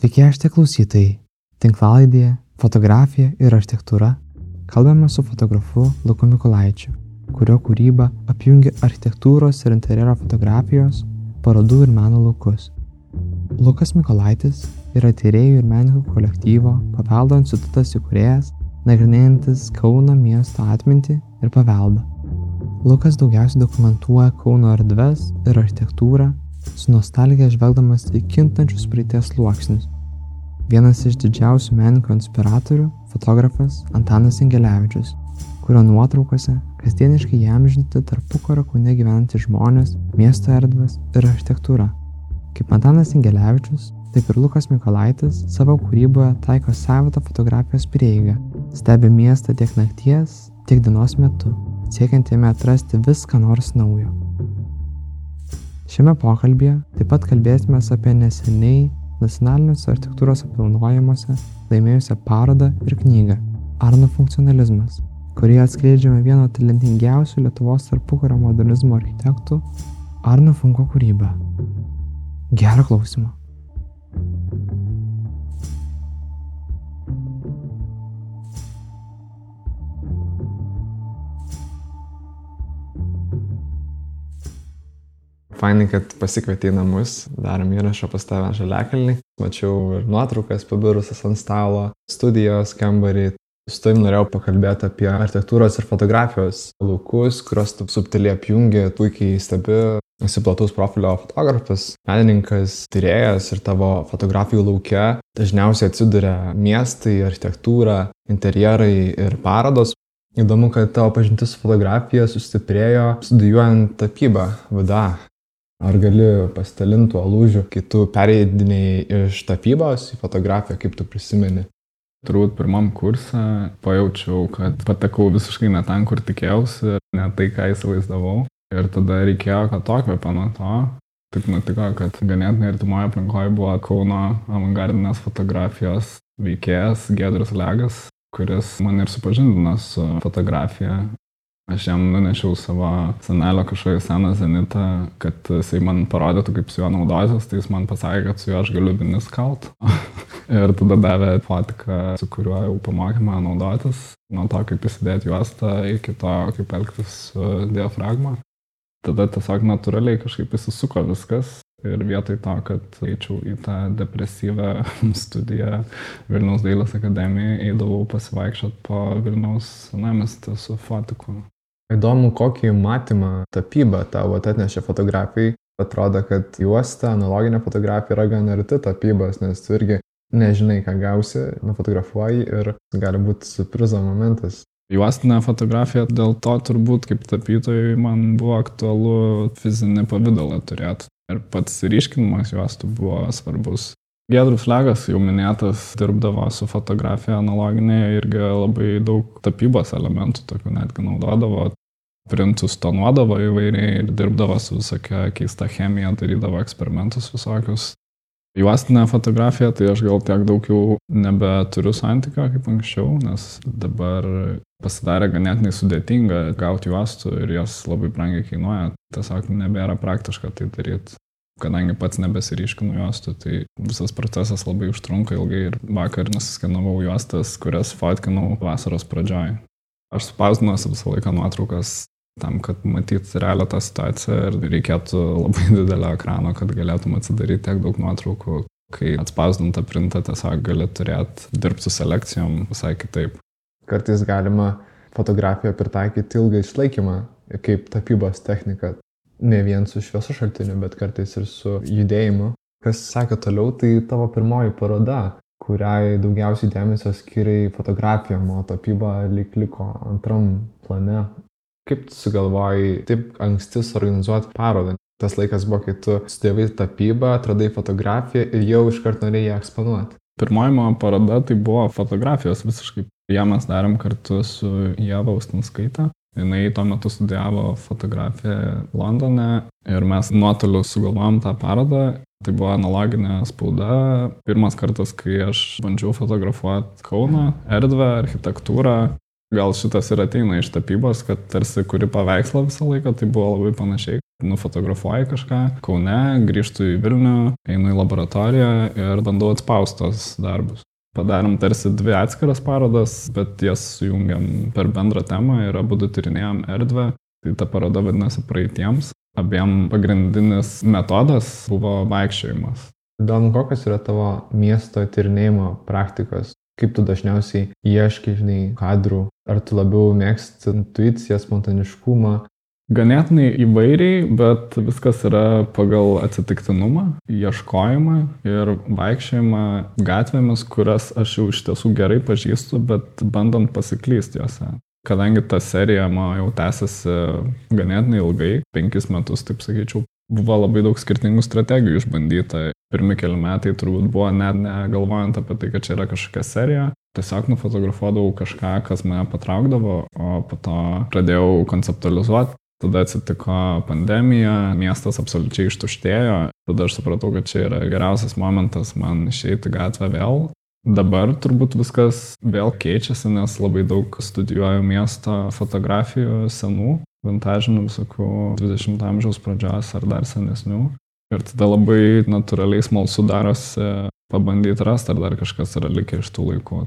Sveiki, aš tie klausytojai. Tinklalaidėje Fotografija ir architektūra kalbame su fotografu Luku Mikulaičiu, kurio kūryba apjungia architektūros ir interjero fotografijos, parodų ir meno laukus. Lukas Mikulaitis yra tyrėjų ir menininkų kolektyvo Paveldo institutas įkūrėjas, nagrinėjantis Kauno miesto atmintį ir paveldą. Lukas daugiausiai dokumentuoja Kauno erdves ir architektūrą, su nostalgija žvelgdamas į kintančius praeities sluoksnius. Vienas iš didžiausių menininkų inspiratorių - fotografas Antanas Ingelevičius, kurio nuotraukose kasdieniškai įamžinti tarpukario kaune gyvenantys žmonės, miesto erdvės ir architektūra. Kaip Antanas Ingelevičius, taip ir Lukas Mikolaitis savo kūryboje taiko savitą fotografijos prieigą, stebi miestą tiek nakties, tiek dienos metu, siekiant jame atrasti viską nors naujo. Šiame pokalbėje taip pat kalbėsime apie neseniai nacionaliniuose architektūros apdovanojimuose laimėjusią parodą ir knygą Arno funkcionalizmas, kurioje atskleidžiame vieno talentingiausių Lietuvos tarpukario modernizmo architektų Arno Funko kūrybą. Gerą klausimą. Fainai, kad pasikvietė į namus, darom įrašą pas tave žaliakalnį. Mačiau ir nuotraukas pabirusias ant stalo, studijos kambarį. Su tavim norėjau pakalbėti apie architektūros ir fotografijos laukus, kuriuos tu subtiliai apjungi, puikiai stebi. Esi platus profilio fotografas, menininkas, tyrėjas ir tavo fotografijų laukia dažniausiai atsiduria miestai, architektūra, interjerai ir parodos. Įdomu, kad tavo pažintis su fotografija sustiprėjo studijuojant tapybą VDA. Ar gali pasidalinti tuo lūžiu, kai tu pereidiniai iš tapybos į fotografiją, kaip tu prisimeni? Turbūt pirmam kursą pajaučiau, kad patekau visiškai ne ten, kur tikėjausi, ne tai, ką įsivaizdavau. Ir tada reikėjo, kad tokio nuo to. Taip nutiko, kad ganėtinai artimoje aplinkoje buvo Kauno avangardinės fotografijos veikėjas Gedrus Legas, kuris man ir supažindino su fotografija. Aš jam nunešiau savo senelio kažkokį seną zenitą, kad jisai man parodytų, kaip su juo naudosis, tai jis man pasakė, kad su juo aš galiu vinis kalt. ir tada davė fotiką, su kuriuo jau pamokė man naudotis, nuo to, kaip įsidėti juostą, iki to, kaip elgtis su diafragma. Tada tiesiog natūraliai kažkaip įsisuko viskas ir vietoj to, kad eičiau į tą depresyvę studiją Vilniaus dailės akademijoje, eidavau pasivaikščioti po Vilniaus namestį su fotiku. Įdomu, kokį matymą tapyba tavo atnešė fotografijai. Atrodo, kad juosta, analoginė fotografija yra gan arti tapybos, nes tu irgi nežinai, ką gausi, nufotografuoji ir gali būti surprizo momentas. Juostinė fotografija dėl to turbūt kaip tapytojui man buvo aktualu fizinį pavydalą turėti. Ir pats ryškinimas juostų buvo svarbus. Gedrus Legas, jau minėtas, dirbdavo su fotografija analoginė irgi labai daug tapybos elementų tokių netgi naudodavo printus tonuodavo įvairiai ir dirbdavo su visokia keista chemija, darydavo eksperimentus visokius. Juostinė fotografija, tai aš gal tiek daug jau nebeturiu santykio kaip anksčiau, nes dabar pasidarė ganėtinai sudėtinga gauti juostų ir jos labai brangiai kainuoja. Tiesiog nebėra praktiška tai daryti. Kadangi pats nebesiriškinu juostų, tai visas procesas labai užtrunka ilgai ir vakar nusiskenavau juostas, kurias fotkinau vasaros pradžioj. Aš spausdinuosi visą laiką nuotraukas tam, kad matyt realią tą situaciją ir reikėtų labai didelio ekrano, kad galėtum atsidaryti tiek daug nuotraukų, kai atspausdintą printą tiesiog gali turėti dirbti su selekcijom visai kitaip. Kartais galima fotografiją pritaikyti ilgą išlaikymą kaip tapybos technika, ne vien su švieso šaltiniu, bet kartais ir su judėjimu. Kas sekė toliau, tai tavo pirmoji paroda, kuriai daugiausiai dėmesio skiriai fotografijom, o tapyba lik liko antram plane. Kaip tu sugalvojai taip anksti suorganizuoti parodą? Tas laikas buvo, kai tu studijavai tapybą, atradai fotografiją ir jau iškart norėjai ją eksponuoti. Pirmoji mano paroda tai buvo fotografijos visiškai. Ją mes darėm kartu su Jeva Ustinskaita. Jis tuo metu studijavo fotografiją Londone ir mes nuotoliu sugalvojom tą parodą. Tai buvo analoginė spauda. Pirmas kartas, kai aš bandžiau fotografuoti Kauną, erdvę, architektūrą, Gal šitas ir ateina iš tapybos, kad tarsi kuri paveikslą visą laiką, tai buvo labai panašiai. nufotografuoju kažką, Kaune, grįžtu į Vilnių, einu į laboratoriją ir bandau atspaustos darbus. Padarėm tarsi dvi atskiras parodas, bet jas sujungiam per bendrą temą ir abu tyrinėjom erdvę. Tai ta paroda vadinasi praeitiems. Abiem pagrindinis metodas buvo vaikščiojimas. Įdomu, kokios yra tavo miesto tyrinėjimo praktikos? Kaip tu dažniausiai ieškai, žinai, kadrų? Ar tu labiau mėgsti intuiciją, spontaniškumą? Ganėtinai įvairiai, bet viskas yra pagal atsitiktinumą, ieškojimą ir vaikščiojimą gatvėmis, kurias aš jau iš tiesų gerai pažįstu, bet bandant pasiklysti juose. Kadangi ta serija man jau tęsiasi ganėtinai ilgai, penkis metus, taip sakyčiau, buvo labai daug skirtingų strategijų išbandyta. Pirmi keli metai turbūt buvo net negalvojant apie tai, kad čia yra kažkokia serija. Tiesiog nufotografuodavau kažką, kas mane patraukdavo, o po to pradėjau konceptualizuoti Tada atsitiko pandemija, miestas absoliučiai ištuštėjo, tada aš supratau, kad čia yra geriausias momentas man išeiti gatvę vėl. Dabar turbūt viskas vėl keičiasi, nes labai daug studijuoju miesto fotografijų senų, vintažinių visokių 20 amžiaus pradžios ar dar senesnių. Ir tada labai natūraliai smalsu darosi pabandyti rasti, ar dar kažkas yra likę iš tų laikų.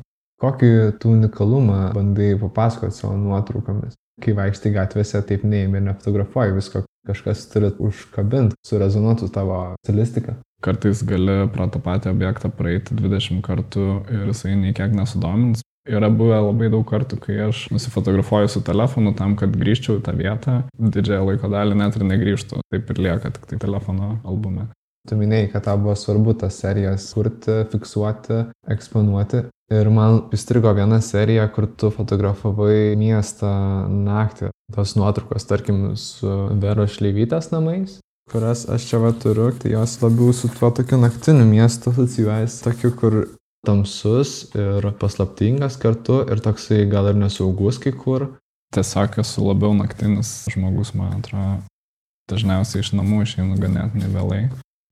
Kokį tu unikalumą bandai papasakoti savo nuotraukomis? kai vaikštai gatvėse, taip neimi ir nefotografuoji visko, kažkas turi užkabinti, surezonuotų tavo stilistiką. Kartais gali pro tą patį objektą praeiti 20 kartų ir jisai nei kiek nesudomins. Yra buvę labai daug kartų, kai aš nusifotografuoju su telefonu tam, kad grįžčiau į tą vietą, didžiąją laiko dalį net ir negrįžtų, taip ir lieka tik tai telefono albume. Tu minėjai, kad tau buvo svarbu tas serijas kurti, fiksuoti, eksponuoti. Ir man įstrigo viena serija, kur tu fotografavai miestą naktį. Tos nuotraukos, tarkim, su Vero Šleivytės namais, kurias aš čia va turiu, tai jos labiau su tuo tokiu naktiniu miestu asocijuojasi, tokiu, kur tamsus ir paslaptingas kartu ir toksai gal ir nesaugus kai kur. Tiesiog esu labiau naktinis žmogus, man atrodo. Dažniausiai iš namų išeinu ganėtinai vėlai.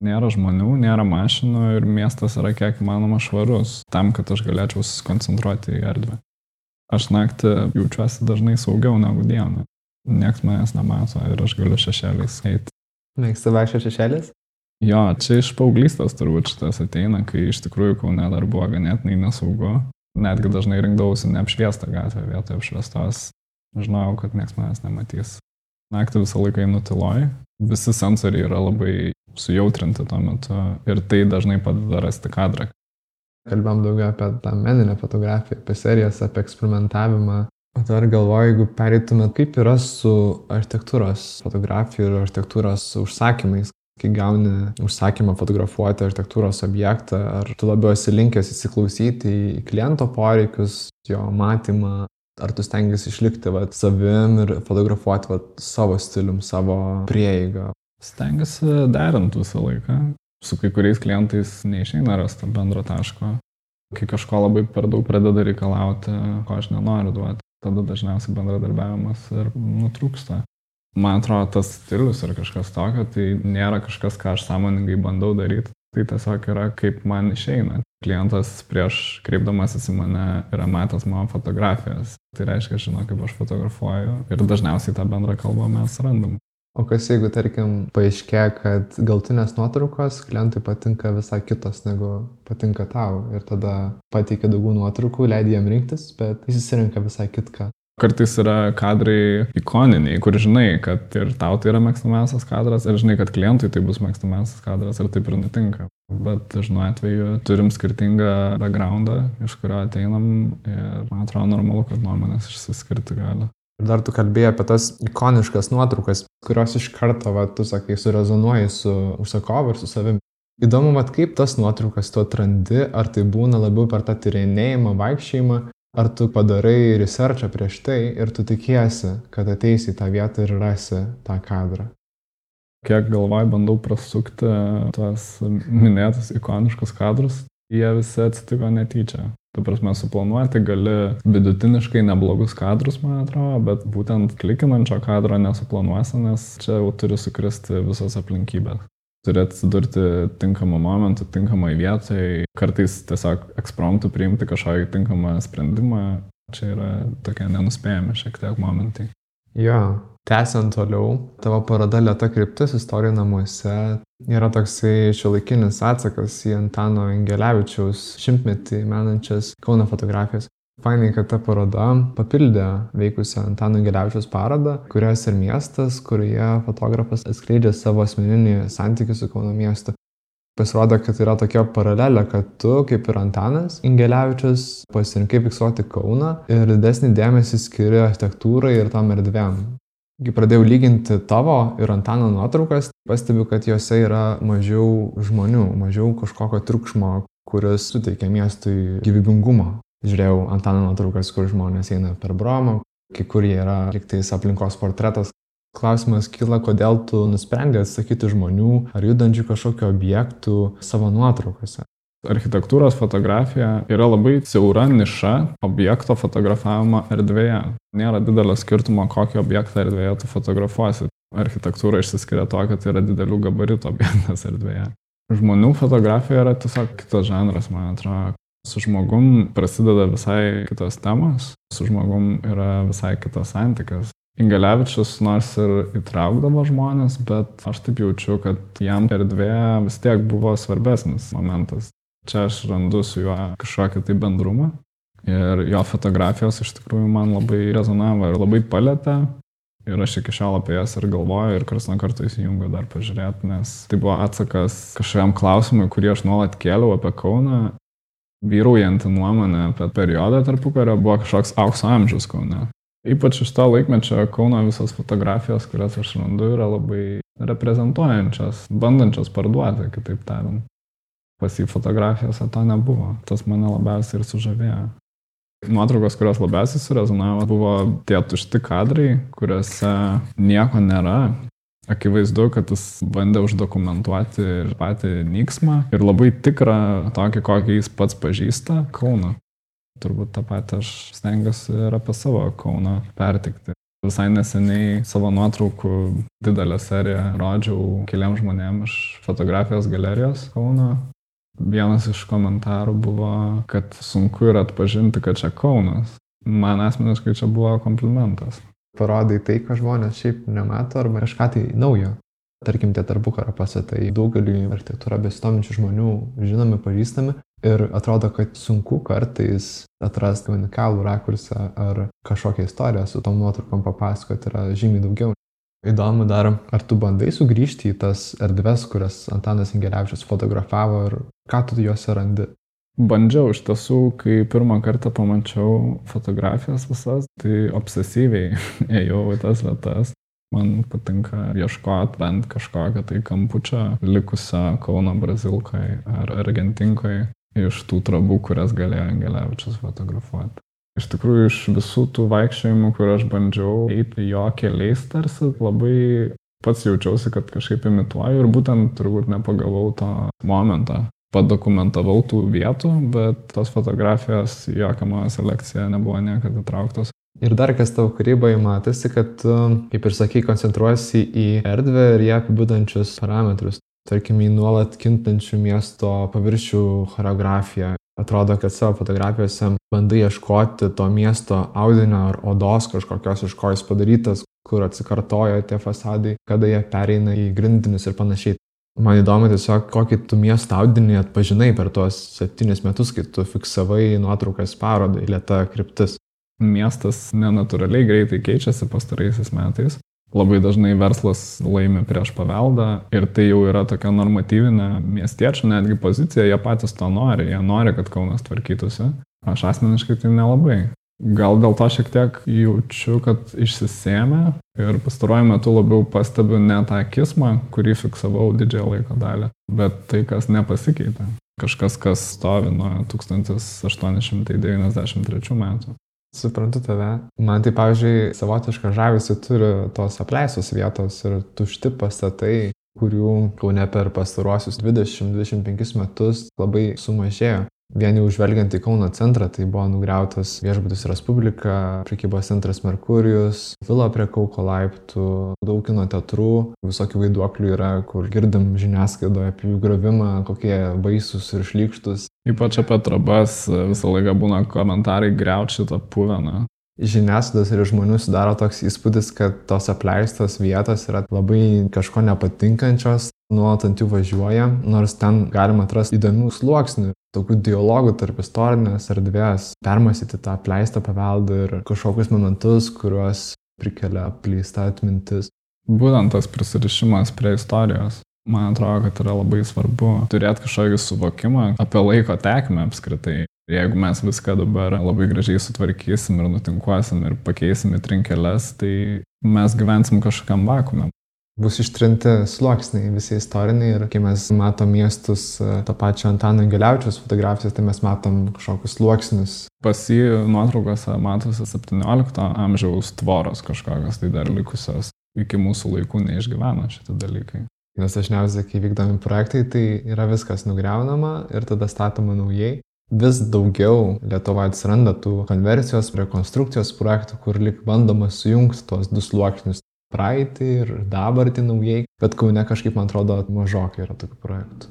Nėra žmonių, nėra mašinų ir miestas yra kiek įmanoma švarus, tam, kad aš galėčiau susikoncentruoti į erdvę. Aš naktį jaučiuosi dažnai saugiau negu dieną. Niekas manęs nemato ir aš galiu šešėliais eiti. Mėgsti vaikščio šešėlis? Jo, čia iš paauglystės turbūt šitas ateina, kai iš tikrųjų Kaune dar buvo ganėtinai nesaugu. Netgi dažnai rinkdavausi neapšviestą gatvę vietoje apšviestos. Žinojau, kad niekas manęs nematys. Naktį visą laiką einu tyloj. Visi sensoriai yra labai sujautrinti tuo metu ir tai dažnai padeda rasti kadrą. Kalbam daugiau apie tą meninę fotografiją, apie serijas, apie eksperimentavimą. O dar galvoju, jeigu pereitumėt, kaip yra su architektūros fotografija ir architektūros užsakymais, kai gauni užsakymą fotografuoti architektūros objektą, ar tu labiau esi linkęs įsiklausyti į kliento poreikius, jo matymą, ar tu stengiasi išlikti vat, savim ir fotografuoti vat, savo stilium, savo prieigą. Stengiasi derinti visą laiką. Su kai kuriais klientais neišeina rasti bendro taško. Kai kažko labai per daug pradeda reikalauti, ko aš nenoriu duoti, tada dažniausiai bendradarbiavimas ir nutrūksta. Man atrodo, tas stilius ar kažkas tokio, tai nėra kažkas, ką aš sąmoningai bandau daryti. Tai tiesiog yra, kaip man išeina. Klientas prieš kreipdamasis į mane yra matęs mano fotografijas. Tai reiškia, žino, kaip aš fotografuoju ir dažniausiai tą bendrą kalbą mes randam. O kas jeigu, tarkim, paaiškėja, kad galtinės nuotraukos klientui patinka visai kitos, negu patinka tau ir tada pateikia daugiau nuotraukų, leidai jam rinktis, bet jis įsirenka visai kitką. Kartais yra kadrai ikoniniai, kur žinai, kad ir tau tai yra mėgstamiausias kadras, ir žinai, kad klientui tai bus mėgstamiausias kadras, ir taip ir nutinka. Bet dažnu atveju turim skirtingą backgroundą, iš kurio ateinam ir man atrodo normalu, kad nuomonės išsiskirti gali. Ir dar tu kalbėjai apie tas ikoniškas nuotraukas, kurios iš karto, va, tu sakai, surezonuoji su užsakovu ir su savimi. Įdomu, mat, kaip tas nuotraukas tu atrandi, ar tai būna labiau per tą tyrinėjimą, vaikščiojimą, ar tu padarai researchą prieš tai ir tu tikiesi, kad ateisi į tą vietą ir rasi tą kadrą. Kiek galvoj bandau prasukti tuos minėtus ikoniškus kadrus, jie visi atsitiko netyčia. Tu prasme, suplanuoti gali vidutiniškai neblogus kadrus, man atrodo, bet būtent klikinančio kadro nesuplanuosi, nes čia jau turi sukristi visos aplinkybės. Turi atsidurti tinkamą momentą, tinkamai vietai, kartais tiesiog ekspromptų priimti kažkokį tinkamą sprendimą. Čia yra tokie nenuspėjami šiek tiek momentai. Jo, Tęsiant toliau, tavo paroda Lieta kryptis istorija namuose yra toksai šiuolaikinis atsakas į Antano Ingelevičiaus šimtmetį menančias Kauno fotografijas. Fainai, kad ta paroda papildė veikusią Antano Ingelevičiaus parodą, kurios ir miestas, kurioje fotografas atskleidžia savo asmeninį santykių su Kauno miestu. Pasirodo, kad yra tokia paralelė, kad tu, kaip ir Antanas Ingelevičius, pasirinkai fiksuoti Kauną ir didesnį dėmesį skiri architektūrai ir tam erdvėm. Kai pradėjau lyginti tavo ir Antano nuotraukas, pastebiu, kad juose yra mažiau žmonių, mažiau kažkokio triukšmo, kuris suteikia miestui gyvybingumo. Žiūrėjau Antano nuotraukas, kur žmonės eina per bromą, kai kurie yra liktais aplinkos portretas, Klausimas kyla, kodėl tu nusprendė atsakyti žmonių ar judančių kažkokio objektų savo nuotraukose. Architektūros fotografija yra labai siaura niša objekto fotografavimo erdvėje. Nėra didelio skirtumo, kokį objektą erdvėje tu fotografuosi. Architektūra išsiskiria to, kad yra didelių gabaritų objektas erdvėje. Žmonių fotografija yra tiesiog kitas žanras, man atrodo. Su žmogum prasideda visai kitos temos, su žmogum yra visai kitas santykis. Ingelevičius nors ir įtraukdavo žmonės, bet aš taip jaučiu, kad jam erdvė vis tiek buvo svarbesnis momentas. Čia aš randu su juo kažkokį tai bendrumą. Ir jo fotografijos iš tikrųjų man labai rezonavo ir labai palėtė. Ir aš iki šiol apie jas ir galvoju ir kars nuo karto įsijungiu dar pažiūrėti, nes tai buvo atsakas kažkokiam klausimui, kurį aš nuolat kėliau apie Kauną. Vyraujanti nuomonė apie periodą tarpukario buvo kažkoks aukso amžius Kaune. Ypač iš to laikmečio Kauno visos fotografijos, kurias aš randu, yra labai reprezentuojančios, bandančios parduoti, kitaip tariant. Pas jį fotografijose to nebuvo. Tas mane labiausiai ir sužavėjo. Nuotraukos, kurios labiausiai surezonavo, buvo tie tušti kadrai, kuriuose nieko nėra. Akivaizdu, kad jis bandė uždokumentuoti ir patį nyksmą ir labai tikrą tokį, kokį jis pats pažįsta Kauną turbūt tą patį aš stengiuosi ir apie savo Kauną pertikti. Visai neseniai savo nuotraukų didelę seriją rodžiau keliam žmonėm iš fotografijos galerijos Kauno. Vienas iš komentarų buvo, kad sunku yra atpažinti, kad čia Kaunas. Man asmeniškai čia buvo komplimentas. Parodai tai, ką žmonės šiaip nemato arba kažką tai naujo. Tarkim, tie tarpukaro pastatai daugeliu architektūrą besistominčių žmonių žinomi, pažįstami, Ir atrodo, kad sunku kartais atrasti unikalų rakursą ar kažkokią istoriją su tom nuotraukom papasakoti yra žymiai daugiau. Įdomu dar, ar tu bandai sugrįžti į tas erdves, kurias Antanas Ingeriavičius fotografavo ir ką tu juose randi? Bandžiau iš tiesų, kai pirmą kartą pamačiau fotografijas visas, tai obsesyviai ėjau į tas vietas. Man patinka ieškoti bent kažkokią tai kampučią likusią Kauno Brazilkoje ar Argentinkoje iš tų trabų, kurias galėjo Angelevičius fotografuoti. Iš tikrųjų, iš visų tų vaikščiojimų, kur aš bandžiau eiti jo keliais, tarsi labai pats jaučiausi, kad kažkaip imituoju ir būtent turbūt nepagavau to momento. Padokumentavau tų vietų, bet tos fotografijos į jokią mano selekciją nebuvo niekada įtrauktos. Ir dar kas tavo kūryboje matosi, kad, kaip ir sakai, koncentruosi į erdvę ir ją apibūdančius parametrus tarkim, į nuolat kintančių miesto paviršių choreografiją. Atrodo, kad savo fotografijose bandai ieškoti to miesto audinio ar odos kažkokios, iš ko jis padarytas, kur atsikartoja tie fasadai, kada jie pereina į grindinius ir panašiai. Man įdomu tiesiog, kokį tu miesto audinį atpažinai per tuos septynis metus, kai tu fiksavai nuotraukas parodai, lieta kryptis. Miestas nenatūraliai greitai keičiasi pastaraisiais metais labai dažnai verslas laimi prieš paveldą ir tai jau yra tokia normatyvinė miestiečių netgi pozicija, jie patys to nori, jie nori, kad Kaunas tvarkytųsi. Aš asmeniškai tai nelabai. Gal dėl to šiek tiek jaučiu, kad išsisėmė ir pastaruoju metu labiau stebiu ne tą kismą, kurį fiksavau didžiąją laiko dalį, bet tai, kas nepasikeitė. Kažkas, kas stovi nuo 1893 metų. Suprantu tave. Man tai, pavyzdžiui, savotišką žavesį turi tos apleistos vietos ir tušti pastatai, kurių Kaune per pastaruosius 20-25 metus labai sumažėjo. Vien jau žvelgiant į Kauno centrą, tai buvo nugriautas viešbutis Respublika, prekybos centras Merkurijus, vila prie Kauko laiptų, daug kino teatrų, visokių vaiduoklių yra, kur girdim žiniasklaidoje apie jų gravimą, kokie baisus ir šlykštus. Ypač apie trabas visą laiką būna komentarai greuti šitą puveną. Žiniasklaidos ir žmonių sudaro toks įspūdis, kad tos apleistos vietos yra labai kažko nepatinkančios, nuolat ant jų važiuoja, nors ten galima atrasti įdomių sluoksnių, tokių dialogų tarp istorinės erdvės, permasyti tą apleistą paveldą ir kažkokius momentus, kuriuos prikelia apleista atmintis. Būtent tas prisirišimas prie istorijos. Man atrodo, kad yra labai svarbu turėti kažkokį suvokimą apie laiko tekmę apskritai. Jeigu mes viską dabar labai gražiai sutvarkysim ir nutinkuosim ir pakeisim į trinkeles, tai mes gyvensim kažkokiam vakume. Bus ištrinti sluoksniai visi istoriniai ir kai mes matom miestus, e, tą pačią Antano Geliaučiaus fotografijas, tai mes matom kažkokius sluoksnius. Pas jį nuotraukose matosi 17 amžiaus tvoros kažkokios tai dar likusios. Iki mūsų laikų neišgyveno šitie dalykai. Nes dažniausiai, kai vykdomi projektai, tai yra viskas nugriaunama ir tada statoma naujai vis daugiau Lietuvoje atsiranda tų konversijos, rekonstrukcijos projektų, kur lik bandoma sujungti tos du sluoksnius - praeitį ir dabartį naujai, bet Kaune kažkaip, man atrodo, mažokai yra tokių projektų.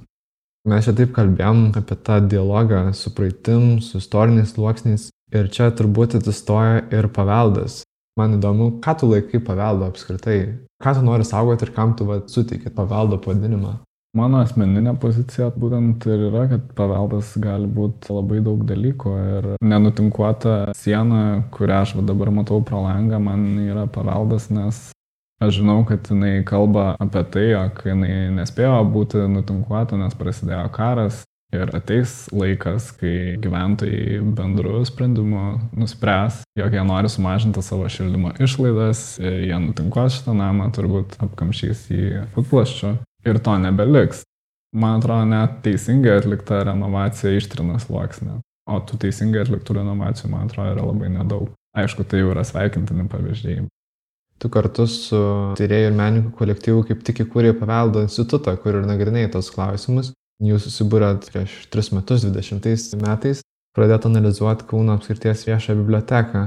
Mes čia taip kalbėjom apie tą dialogą su praeitim, su istoriniais sluoksniais ir čia turbūt atsistoja ir paveldas. Man įdomu, ką tu laikai paveldo apskritai, ką tu nori saugoti ir kam tu va, suteikė paveldo pavadinimą. Mano asmeninė pozicija būtent ir yra, kad paveldas gali būti labai daug dalykų ir nenutinkuota siena, kurią aš dabar matau pro langą, man yra paveldas, nes aš žinau, kad jinai kalba apie tai, jog jinai nespėjo būti nutinkuota, nes prasidėjo karas. Ir ateis laikas, kai gyventojai bendru sprendimu nuspręs, jog jie nori sumažinti savo šildymo išlaidas, jie nutinkuos šitą namą, turbūt apkamšys į futplaščių ir to nebeliks. Man atrodo, net teisingai atlikta renovacija ištrina sluoksnį, o tų teisingai atliktų renovacijų, man atrodo, yra labai nedaug. Aišku, tai jau yra sveikintini pavyzdžiai. Tu kartu su tyrėjų ir menininkų kolektyvu kaip tik įkūrė paveldo institutą, kur ir nagrinėjai tos klausimus. Jūs susibūrėt prieš 3 metus, 20 metais, pradėt analizuoti Kauno apskirties viešą biblioteką.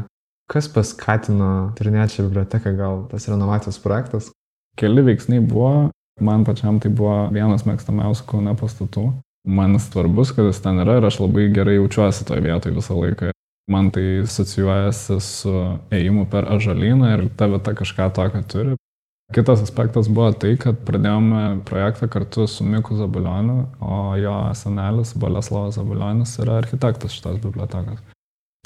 Kas paskatino tyrinėti šią biblioteką, gal tas renovacijos projektas? Keli veiksniai buvo. Man pačiam tai buvo vienas mėgstamiausių Kaune pastatų. Man svarbus, kad jis ten yra ir aš labai gerai jaučiuosi toje vietoje visą laiką. Man tai asocijuojasi su ėjimu per ažalyną ir ta vieta kažką tokio turi. Kitas aspektas buvo tai, kad pradėjome projektą kartu su Miku Zabulioniu, o jo senelis Boleslavas Zabulionis yra architektas šitos bibliotekos.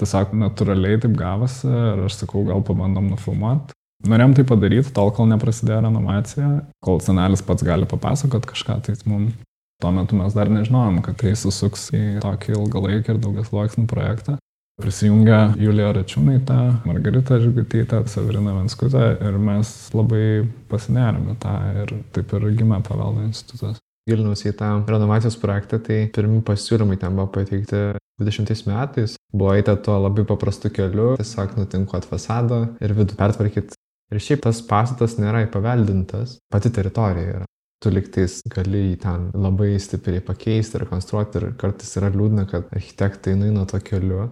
Tiesiog natūraliai taip gavosi ir aš sakau, gal pabandom nufilmuoti. Norėjom tai padaryti, tol kol neprasidėjo renovacija, kol senelis pats gali papasakot kažką, tai mums tuo metu mes dar nežinojom, kad tai susuks į tokį ilgalaikį ir daugias sluoksnių projektą. Prisijungia Julija Račiūnaitė, Margarita Žigutytė, Savirina Venskutė ir mes labai pasinerėme tą ir taip ir gimė paveldo institutas. Gilinus į tą renovacijos projektą, tai pirmi pasiūlymai ten buvo pateikti 20 metais. Buvo eita tuo labai paprastu keliu, tiesiog nutinkuot fasadą ir vidų pertvarkyti Ir šiaip tas pastatas nėra įpaveldintas, pati teritorija yra. Tu liktais gali jį ten labai stipriai pakeisti, rekonstruoti ir kartais yra liūdna, kad architektai eina to keliu.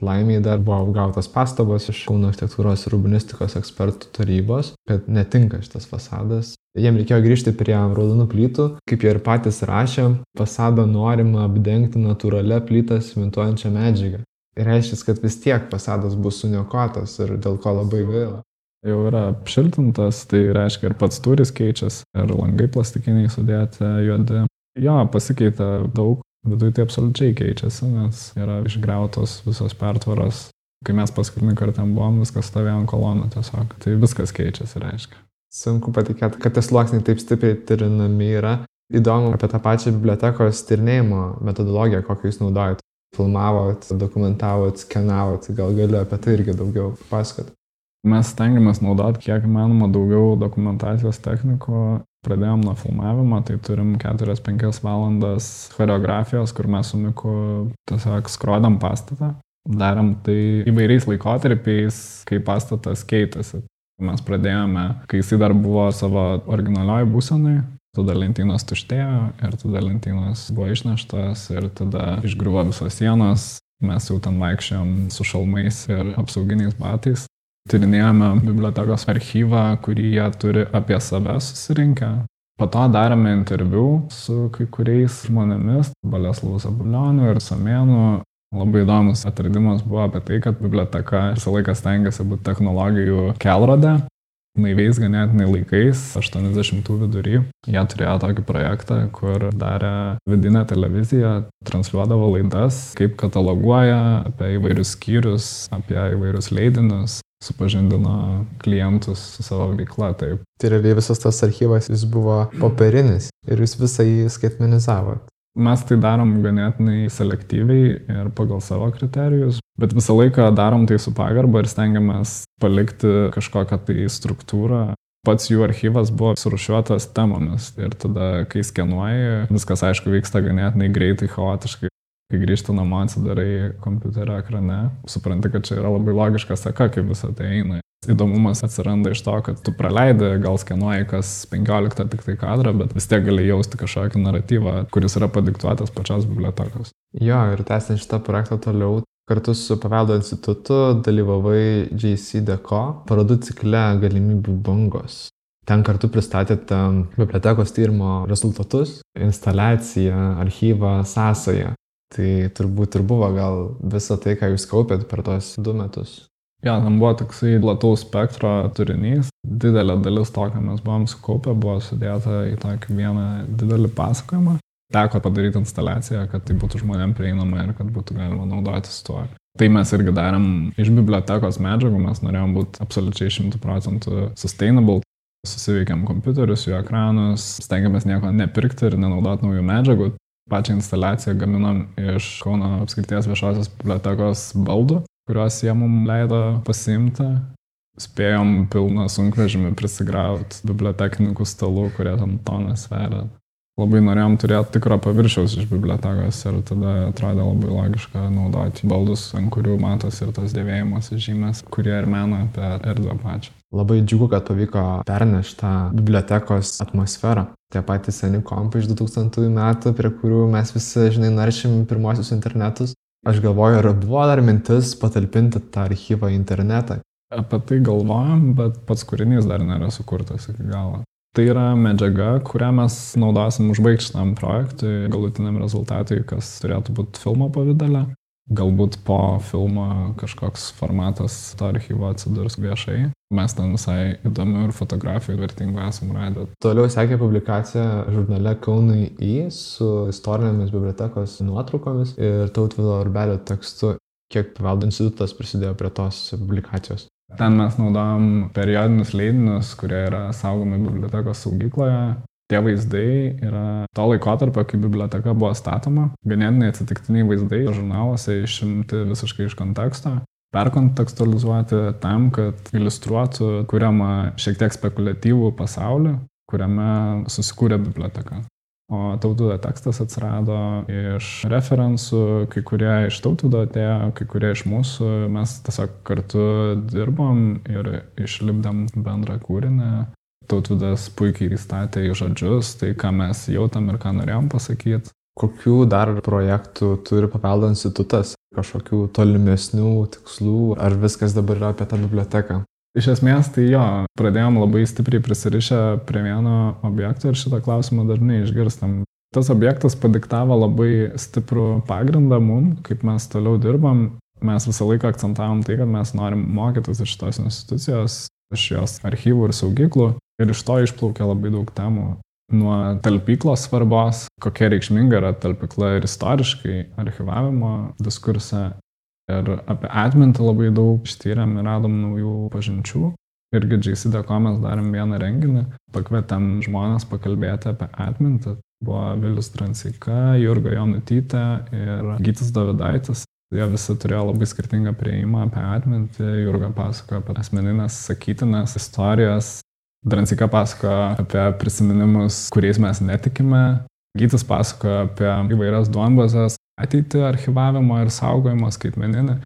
Laimiai dar buvo gautas pastabos iš Kauno architektūros ir urbanistikos ekspertų tarybos, kad netinka šitas fasadas. Jiem reikėjo grįžti prie raudonų plytų, kaip jie ir patys rašė, fasadą norima apdengti natūralią plytą simentuojančią medžiagą. Ir reiškia, kad vis tiek fasadas bus suniokotas ir dėl ko labai gaila jau yra apšiltintas, tai reiškia ir pats turis keičiasi, ir langai plastikiniai sudėti juodi. Jo, pasikeitė daug, viduje tai absoliučiai keičiasi, nes yra išgriautos visos pertvaros. Kai mes paskutinį kartą buvom, viskas stovėjo ant kolonų tiesiog. Tai viskas keičiasi, reiškia. Sunku patikėti, kad tie sluoksniai taip stipriai tyrinami yra. Įdomu apie tą pačią bibliotekos tyrinėjimo metodologiją, kokią jūs naudojate. Filmavot, dokumentavot, skenavot, gal galiu apie tai irgi daugiau pasakoti. Mes stengiamės naudoti kiek įmanoma daugiau dokumentacijos technikų. Pradėjom nuo filmavimo, tai turim 4-5 valandas choreografijos, kur mes su Miku tiesiog skrodam pastatą. Darom tai įvairiais laikotarpiais, kai pastatas keitėsi. Mes pradėjome, kai jisai dar buvo savo originalioj būsenai, tada lentynos tuštėjo ir tada lentynos buvo išneštas ir tada išgriuvo visos sienos. Mes jau ten vaikščiojom su šalmais ir apsauginiais batais tyrinėjome bibliotekos archyvą, kurį jie turi apie save susirinkę. Po to darėme interviu su kai kuriais žmonėmis, Baleslavu Zabulioniu ir Samėnu. Labai įdomus atradimas buvo apie tai, kad biblioteka visą laiką stengiasi būti technologijų kelrodė. Naiviais ganėtinai laikais, 80-ų vidury, jie turėjo tokį projektą, kur darė vidinę televiziją, transliuodavo laidas, kaip kataloguoja apie įvairius skyrius, apie įvairius leidinius, supažindino klientus su savo veikla. Taip. Tai realiai visas tas archyvas jis buvo popierinis ir jūs visą jį skaitmenizavot. Mes tai darom ganėtinai selektyviai ir pagal savo kriterijus, bet visą laiką darom tai su pagarba ir stengiamės palikti kažkokią tai struktūrą. Pats jų archyvas buvo surušiuotas temomis ir tada, kai skenuoji, viskas aišku vyksta ganėtinai greitai, chaotiškai. Kai grįžti namo, atsidarai kompiuterio ekrane, supranti, kad čia yra labai logiška seka, kaip visą tai eina. Įdomumas atsiranda iš to, kad tu praleidai, gal skenuoji kas 15 tik tai kadrą, bet vis tiek gali jausti kažkokį naratyvą, kuris yra padiktuotas pačios bibliotekos. Jo, ir tęsiant šitą projektą toliau, kartu su Paveldo institutu dalyvavai JC Deko parodų cikle galimybių bangos. Ten kartu pristatėte bibliotekos tyrimo rezultatus, instaliaciją, archyvą, sąsąją. Tai turbūt ir buvo gal visa tai, ką jūs kaupėt per tos du metus. Jo, ja, tam buvo toksai plataus spektro turinys. Didelė dalis to, ką mes buvom sukaupę, buvo sudėta į tokį vieną didelį pasakojimą. Teko padaryti instaliaciją, kad tai būtų žmonėm prieinama ir kad būtų galima naudotis tuo. Tai mes irgi darėm iš bibliotekos medžiagų, mes norėjom būti absoliučiai 100 procentų sustainable. Susiveikėm kompiuterius, jų ekranus, stengiamės nieko nepirkti ir nenaudoti naujų medžiagų. Pačią instaliaciją gaminom iš Kauno apskrities viešosios bibliotekos baldų kuriuos jie mums leido pasiimti. Spėjom pilną sunkvežimį prisigrauti bibliotekininkų stalų, kurie tam toną sveria. Labai norėjom turėti tikro paviršiaus iš bibliotekos ir tada atrodė labai logiška naudoti baldus, ant kurių matosi ir tos dėvėjimas žymės, kurie ir mena apie erdvę pačią. Labai džiugu, kad pavyko pernešti tą bibliotekos atmosferą. Tie patys seni kompai iš 2000 metų, prie kurių mes visi, žinai, naršym pirmosius internetus, Aš galvoju, ar buvo dar mintis patalpinti tą archyvą į internetą. Apie tai galvojam, bet pats kūrinys dar nėra sukurtas iki galo. Tai yra medžiaga, kurią mes naudosim užbaigti šitam projektui, galutiniam rezultatui, kas turėtų būti filmo pavydale. Galbūt po filmo kažkoks formatas to archyvo atsidurs viešai. Mes ten visai įdomių ir fotografijų vertingų esam radę. Toliau sekė publikacija žurnale Kaunai į su istorinėmis bibliotekos nuotraukomis ir tautvido urbelio tekstu. Kiek paveldo institutas prisidėjo prie tos publikacijos? Ten mes naudojam periodinius leidinius, kurie yra saugomi bibliotekos saugykloje. Tie vaizdai yra to laikotarpio, kai biblioteka buvo statoma, ganėtinai atsitiktiniai vaizdai žurnaluose išimti visiškai iš konteksto, perkontekstualizuoti tam, kad iliustruotų kuriamą šiek tiek spekuliatyvų pasaulį, kuriame susikūrė biblioteka. O tautudo tekstas atsirado iš referencų, kai kurie iš tautudo atėjo, kai kurie iš mūsų, mes tiesiog kartu dirbom ir išlipdėm bendrą kūrinį Tautvidas puikiai įstatė į žodžius, tai ką mes jautam ir ką norėjom pasakyti. Kokių dar projektų turi paveldo institutas, kažkokių tolimesnių tikslų, ar viskas dabar yra apie tą biblioteką? Iš esmės, tai jo, pradėjom labai stipriai prisirišę prie vieno objekto ir šitą klausimą dažnai išgirstam. Tas objektas padiktavo labai stiprų pagrindą mum, kaip mes toliau dirbam. Mes visą laiką akcentavom tai, kad mes norim mokytis iš šitos institucijos, iš jos archyvų ir saugyklų. Ir iš to išplaukia labai daug temų. Nuo talpyklos svarbos, kokia reikšminga yra talpykla ir istoriškai archivavimo diskurse. Ir apie atmintį labai daug ištyrėm ir radom naujų pažinčių. Irgi JCDK mes darėm vieną renginį, pakvietėm žmonės pakalbėti apie atmintį. Buvo Vilius Transika, Jurga Jonutytė ir Gytis Davidaitis. Jie visi turėjo labai skirtingą prieimą apie atmintį. Jurga pasakojo apie asmeninės sakytinas istorijas, Dransika pasakoja apie prisiminimus, kuriais mes netikime. Gytis pasakoja apie įvairias duombazės, ateitį archivavimo ir saugojimo skaitmeninį.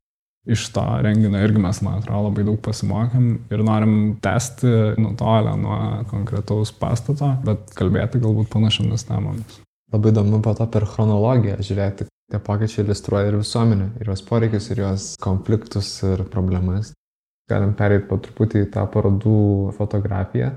Iš to renginio irgi mes, man atrodo, labai daug pasimokėm ir norim tęsti nutolę nuo konkretaus pastato, bet kalbėti galbūt panašiomis temomis. Labai įdomu po to per chronologiją žiūrėti, tie pokyčiai iliustruoja ir visuomenę, ir jos poreikius, ir jos konfliktus ir problemas galim pereiti po truputį į tą parodų fotografiją.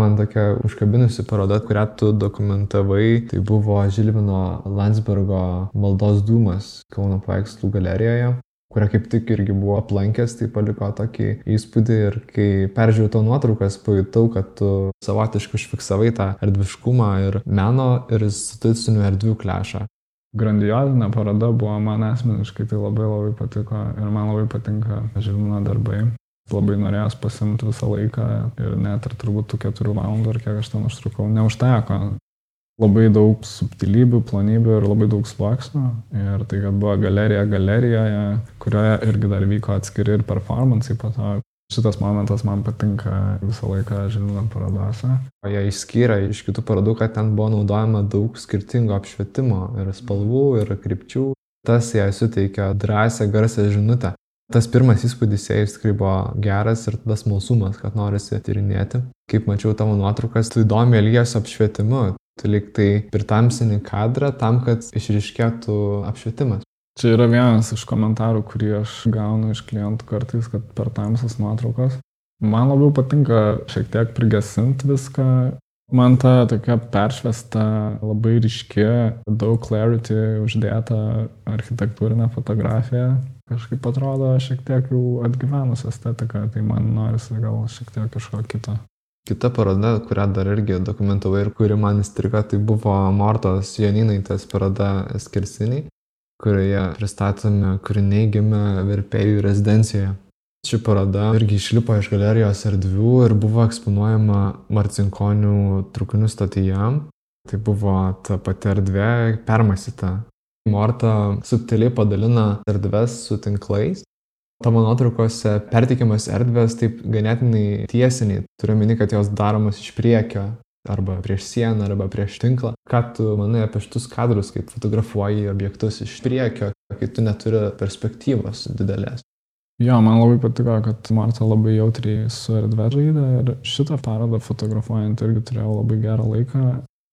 Man tokia užkabinusi paroda, kurią tu dokumentavai, tai buvo Žilvino Landsbergo maldos dūmas Kauno paveikslų galerijoje kurią kaip tik irgi buvo aplankęs, tai paliko tokį įspūdį ir kai peržiūrėjau to nuotraukas, pajutau, kad tu savotiškai užfiksavai tą erdviškumą ir meno ir institucinių erdvių klešą. Grandiozinė paroda buvo man asmeniškai, tai labai labai patiko ir man labai patinka Žilvino darbai. Labai norėjęs pasimti visą laiką ir net ir turbūt tų keturių valandų ar kiek aš ten užtrukau, neužteko labai daug subtilybių, plonybių ir labai daug sluoksnių. Ir tai, kad buvo galerija galerijoje, kurioje irgi dar vyko atskiri ir performancijai po to. Šitas momentas man patinka visą laiką žinant parodose. O jie išskyrė iš kitų parodų, kad ten buvo naudojama daug skirtingo apšvietimo ir spalvų, ir krypčių. Tas jai suteikia drąsią, garsę žinutę. Tas pirmas įspūdis jais tikrai buvo geras ir tada smalsumas, kad norisi tyrinėti. Kaip mačiau tavo nuotraukas, tu įdomi elgiesi apšvietimu. Tu liktai pritamsini kadrą tam, kad išriškėtų apšvietimas. Čia yra vienas iš komentarų, kurį aš gaunu iš klientų kartais, kad per tamsas nuotraukas. Man labiau patinka šiek tiek prigesinti viską. Man ta tokia peršvesta, labai ryški, daug clarity uždėta architektūrinė fotografija. Kažkaip atrodo šiek tiek jau atgyvenus estetika, tai man norisi gal šiek tiek kažko kito. Kita paroda, kurią dar irgi dokumentavai ir kuri man įstrigo, tai buvo Mortos Janinaitės paroda Skirsiniai, kurioje pristatomi kūriniai gimę verpėjų rezidencijoje. Ši paroda irgi išlipo iš galerijos erdvių ir buvo eksponuojama Marcinkonių trukinių stotyje. Tai buvo ta pati erdvė permasyta. Morta subtiliai padalina erdves su tinklais Tavo nuotraukose perteikiamas erdvės taip ganėtinai tiesiniai. Turiu meni, kad jos daromos iš priekio, arba prieš sieną, arba prieš tinklą. Ką tu manai apie šitus kadrus, kaip fotografuoji objektus iš priekio, kai tu neturi perspektyvos didelės? Jo, man labai patiko, kad Marta labai jautriai su erdvė žaidė ir šitą parodą fotografuojant irgi turėjau labai gerą laiką.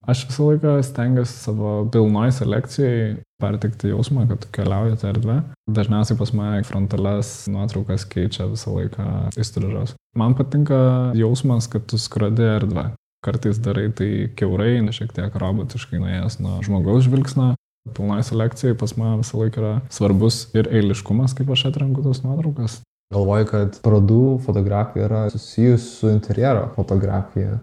Aš visą laiką stengiuosi savo pilnoj selekcijai pertikti jausmą, kad keliauja tą erdvę. Dažniausiai pas mane frontales nuotraukas keičia visą laiką įstrižas. Man patinka jausmas, kad tu skradi erdvę. Kartais darai tai keurai, šiek tiek robotiškai nuėjęs nuo žmogaus žvilgsnio. Pilnai selekcijai pas mane visą laiką yra svarbus ir eiliškumas, kaip aš atrenku tas nuotraukas. Galvoju, kad parodų fotografija yra susijusi su interjero fotografija.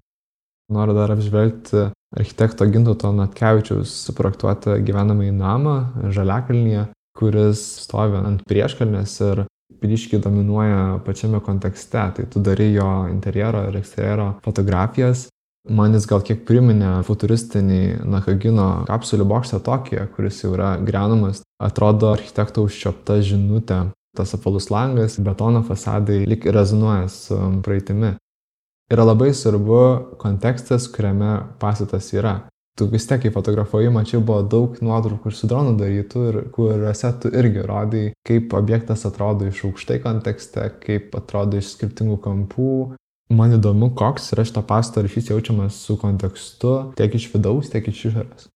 Noriu dar apžvelgti architekto Gintoto Natkevičiaus suprojektuotą gyvenamąjį namą Žaliakalnyje, kuris stovi ant prieškalnės ir ryškiai dominuoja pačiame kontekste. Tai tu darai jo interjero ir eksterjero fotografijas. Man jis gal kiek priminė futuristinį Nakagino kapsulių bokštą Tokiją, kuris jau yra grenamas. Atrodo architekto užčiopta žinutė. Tas apvalus langas, betono fasadai lik rezonuoja su praeitimi yra labai svarbu kontekstas, kuriame pastatas yra. Tu vis tiek, kai fotografuoji, mačiau, buvo daug nuotraukų ir su dronu darytų, ir kuriuose tu irgi rodai, kaip objektas atrodo iš aukštai kontekste, kaip atrodo iš skirtingų kampų. Man įdomu, koks yra šito pastato ryšys jaučiamas su kontekstu tiek iš vidaus, tiek iš išorės.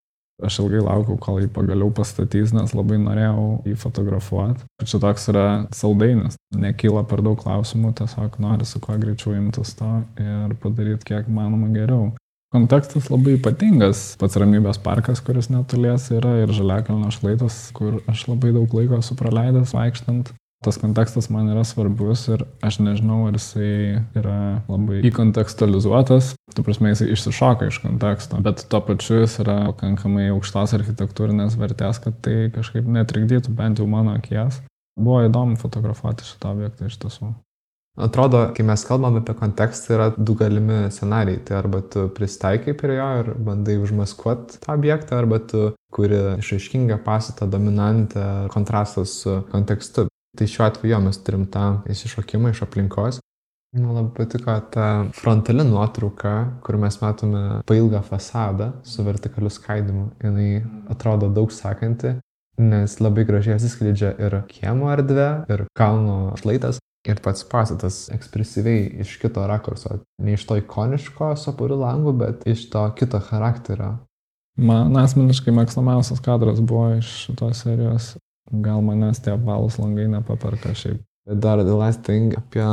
Aš ilgai laukiau, kol jį pagaliau pastatys, nes labai norėjau jį fotografuoti. Čia toks yra saldainis, nekyla per daug klausimų, tiesiog nori su kuo greičiau imtis to ir padaryti kiek manoma geriau. Kontekstas labai ypatingas. Pats ramybės parkas, kuris netolies yra, ir žaliakalno šlaitas, kur aš labai daug laiko esu praleidęs vaikštant tas kontekstas man yra svarbus ir aš nežinau, ar jisai yra labai įkontekstualizuotas, tu prasme jisai išsišoka iš konteksto, bet tuo pačiu jis yra pakankamai aukštos architektūrinės vertės, kad tai kažkaip netrikdytų bent jau mano akies. Buvo įdomu fotografuoti šitą objektą iš tiesų. Atrodo, kai mes kalbam apie kontekstą, yra du galimi scenarijai. Tai arba tu pristaikai prie jo ir bandai užmaskuoti tą objektą, arba tu kuri išaiškingą pastatą dominantę kontrastą su kontekstu. Tai šiuo atveju mes turim tą įsišokimą iš aplinkos. Man labai patiko ta frontali nuotrauka, kur mes matome pailgą fasadą su vertikaliu skaidimu. Jis atrodo daug sakanti, nes labai gražiai atsiskleidžia ir kiemo erdvė, ir kalno šlaitas, ir pats pastatas ekspresyviai iš kito rakurso. Ne iš to ikoniško sapurių langų, bet iš to kito charakterio. Man asmeniškai mėgstamiausias kadras buvo iš šitos serijos Gal manęs tie apvalūs langai nepaperka šiaip. Dar The Last Thing apie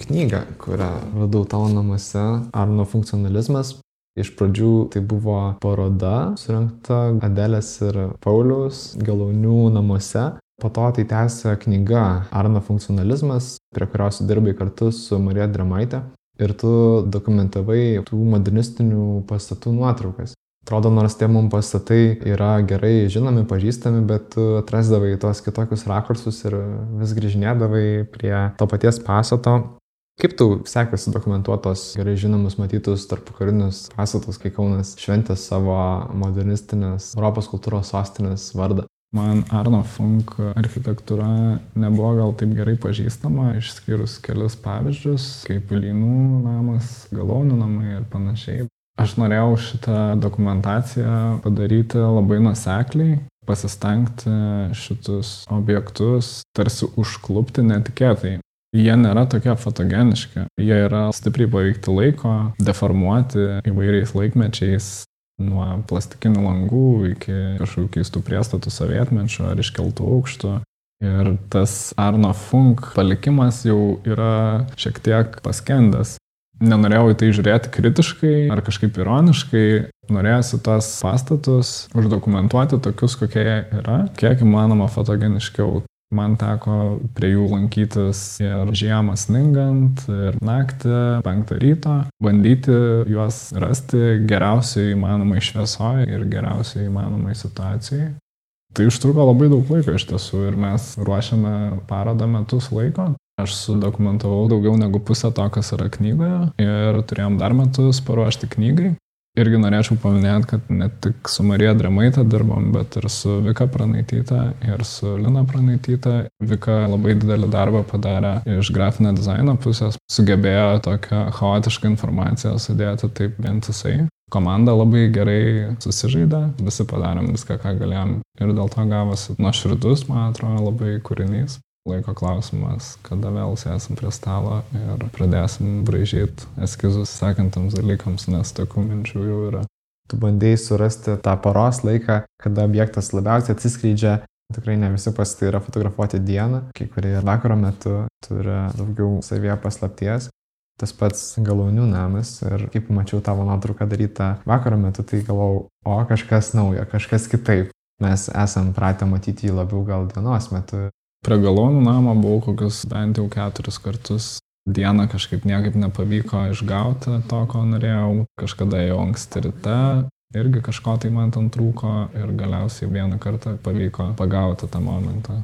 knygą, kurią radau tavo namuose, Arno funkcionalizmas. Iš pradžių tai buvo paroda surinkta Adelės ir Pauliaus Galaunių namuose. Po to tai tęsė knyga Arno funkcionalizmas, prie kurios dirbai kartu su Marija Dramaitė. Ir tu dokumentavai tų modernistinių pastatų nuotraukas. Atrodo, nors tie mums pastatai yra gerai žinomi, pažįstami, bet tu atrasdavai tos kitokius rakursus ir vis grįžinėdavai prie to paties pastato. Kaip tau sekasi dokumentuotos gerai žinomus matytus tarp karinius pastatus, kai Kaunas šventė savo modernistinės Europos kultūros sostinės vardą? Man Arno Funk architektūra nebuvo gal taip gerai pažįstama, išskyrus kelius pavyzdžius, kaip Lynų namas, Galonių namai ir panašiai. Aš norėjau šitą dokumentaciją padaryti labai nusekliai, pasistengti šitus objektus tarsi užklupti netikėtai. Jie nėra tokie fotogeniški, jie yra stipriai paveikti laiko, deformuoti įvairiais laikmečiais, nuo plastikinių langų iki kažkokių keistų priestatų sovietmečio ar iškeltų aukštų. Ir tas Arno Funk palikimas jau yra šiek tiek paskendęs. Nenorėjau į tai žiūrėti kritiškai ar kažkaip ironiškai, norėjusi tos pastatus uždokumentuoti tokius, kokie jie yra, kiek įmanoma fotogeniškiau. Man teko prie jų lankytis ir žiemą sningant, ir naktį, penktą ryto, bandyti juos rasti geriausiai įmanomai šviesoje ir geriausiai įmanomai situacijai. Tai užtruko labai daug laiko iš tiesų ir mes ruošiame parodą metus laiko. Aš sudokumentavau daugiau negu pusę to, kas yra knygoje ir turėjom dar metus paruošti knygai. Irgi norėčiau paminėti, kad ne tik su Marija Dramaitė dirbom, bet ir su Vika Pranaityta ir su Lina Pranaityta. Vika labai didelį darbą padarė iš grafinio dizaino pusės, sugebėjo tokią chaotišką informaciją sudėti taip vientisai. Komanda labai gerai susižaidė, visi padarėm viską, ką galėjom ir dėl to gavosi nuoširdus, man atrodo, labai kūrinys laiko klausimas, kada vėl sėsim prie stalo ir pradėsim braižyti eskizus sekantams dalykams, nes tokių minčių jau yra. Tu bandėjai surasti tą paros laiką, kada objektas labiausiai atsiskleidžia. Tikrai ne visi pasitai yra fotografuoti dieną, kai kurie vakaro metu turi daugiau savyje paslapties. Tas pats galonių namas ir kaip mačiau tavo nuotrauką darytą vakaro metu, tai galvojau, o kažkas naujo, kažkas kitaip. Mes esam pratę matyti jį labiau gal dienos metu Prie galonų namo buvau kokius bent jau keturis kartus. Dieną kažkaip niekaip nepavyko išgauti to, ko norėjau. Kažkada jau anksti ryte irgi kažko tai man ten trūko ir galiausiai vieną kartą pavyko pagauti tą momentą.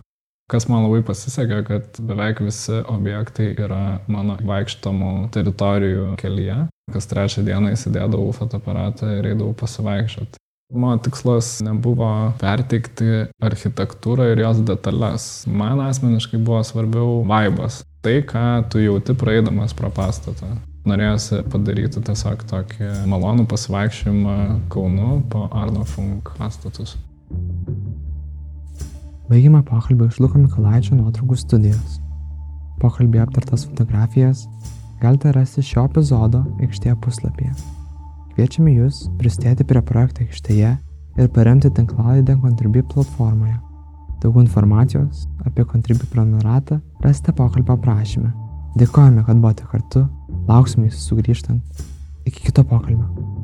Kas man labai pasisekė, kad beveik visi objektai yra mano vaikštomų teritorijų kelyje. Kas trečią dieną įsidėdavau fotoaparatą ir eidavau pasivaikščioti. Mano tikslas nebuvo perteikti architektūrą ir jos detalės. Man asmeniškai buvo svarbiau vaibas. Tai, ką tu jauti praeidamas pro pastatą. Norėjusi padaryti tiesiog tokį malonų pasivaikščiojimą Kaunu po Arno Funk pastatus. Baigime pokalbį iš Luko Mikolaičio nuotraukų studijos. Pokalbį aptartas fotografijas galite rasti šio epizodo aikštėje puslapyje. Kviečiame Jūs pristėti prie projekto aikštėje ir paremti tinklalaidę Contribui platformoje. Daugiau informacijos apie Contribui prenumeratą rasite pokalbio aprašyme. Dėkojame, kad buvote kartu, lauksime Jūsų sugrįžtant. Iki kito pokalbio.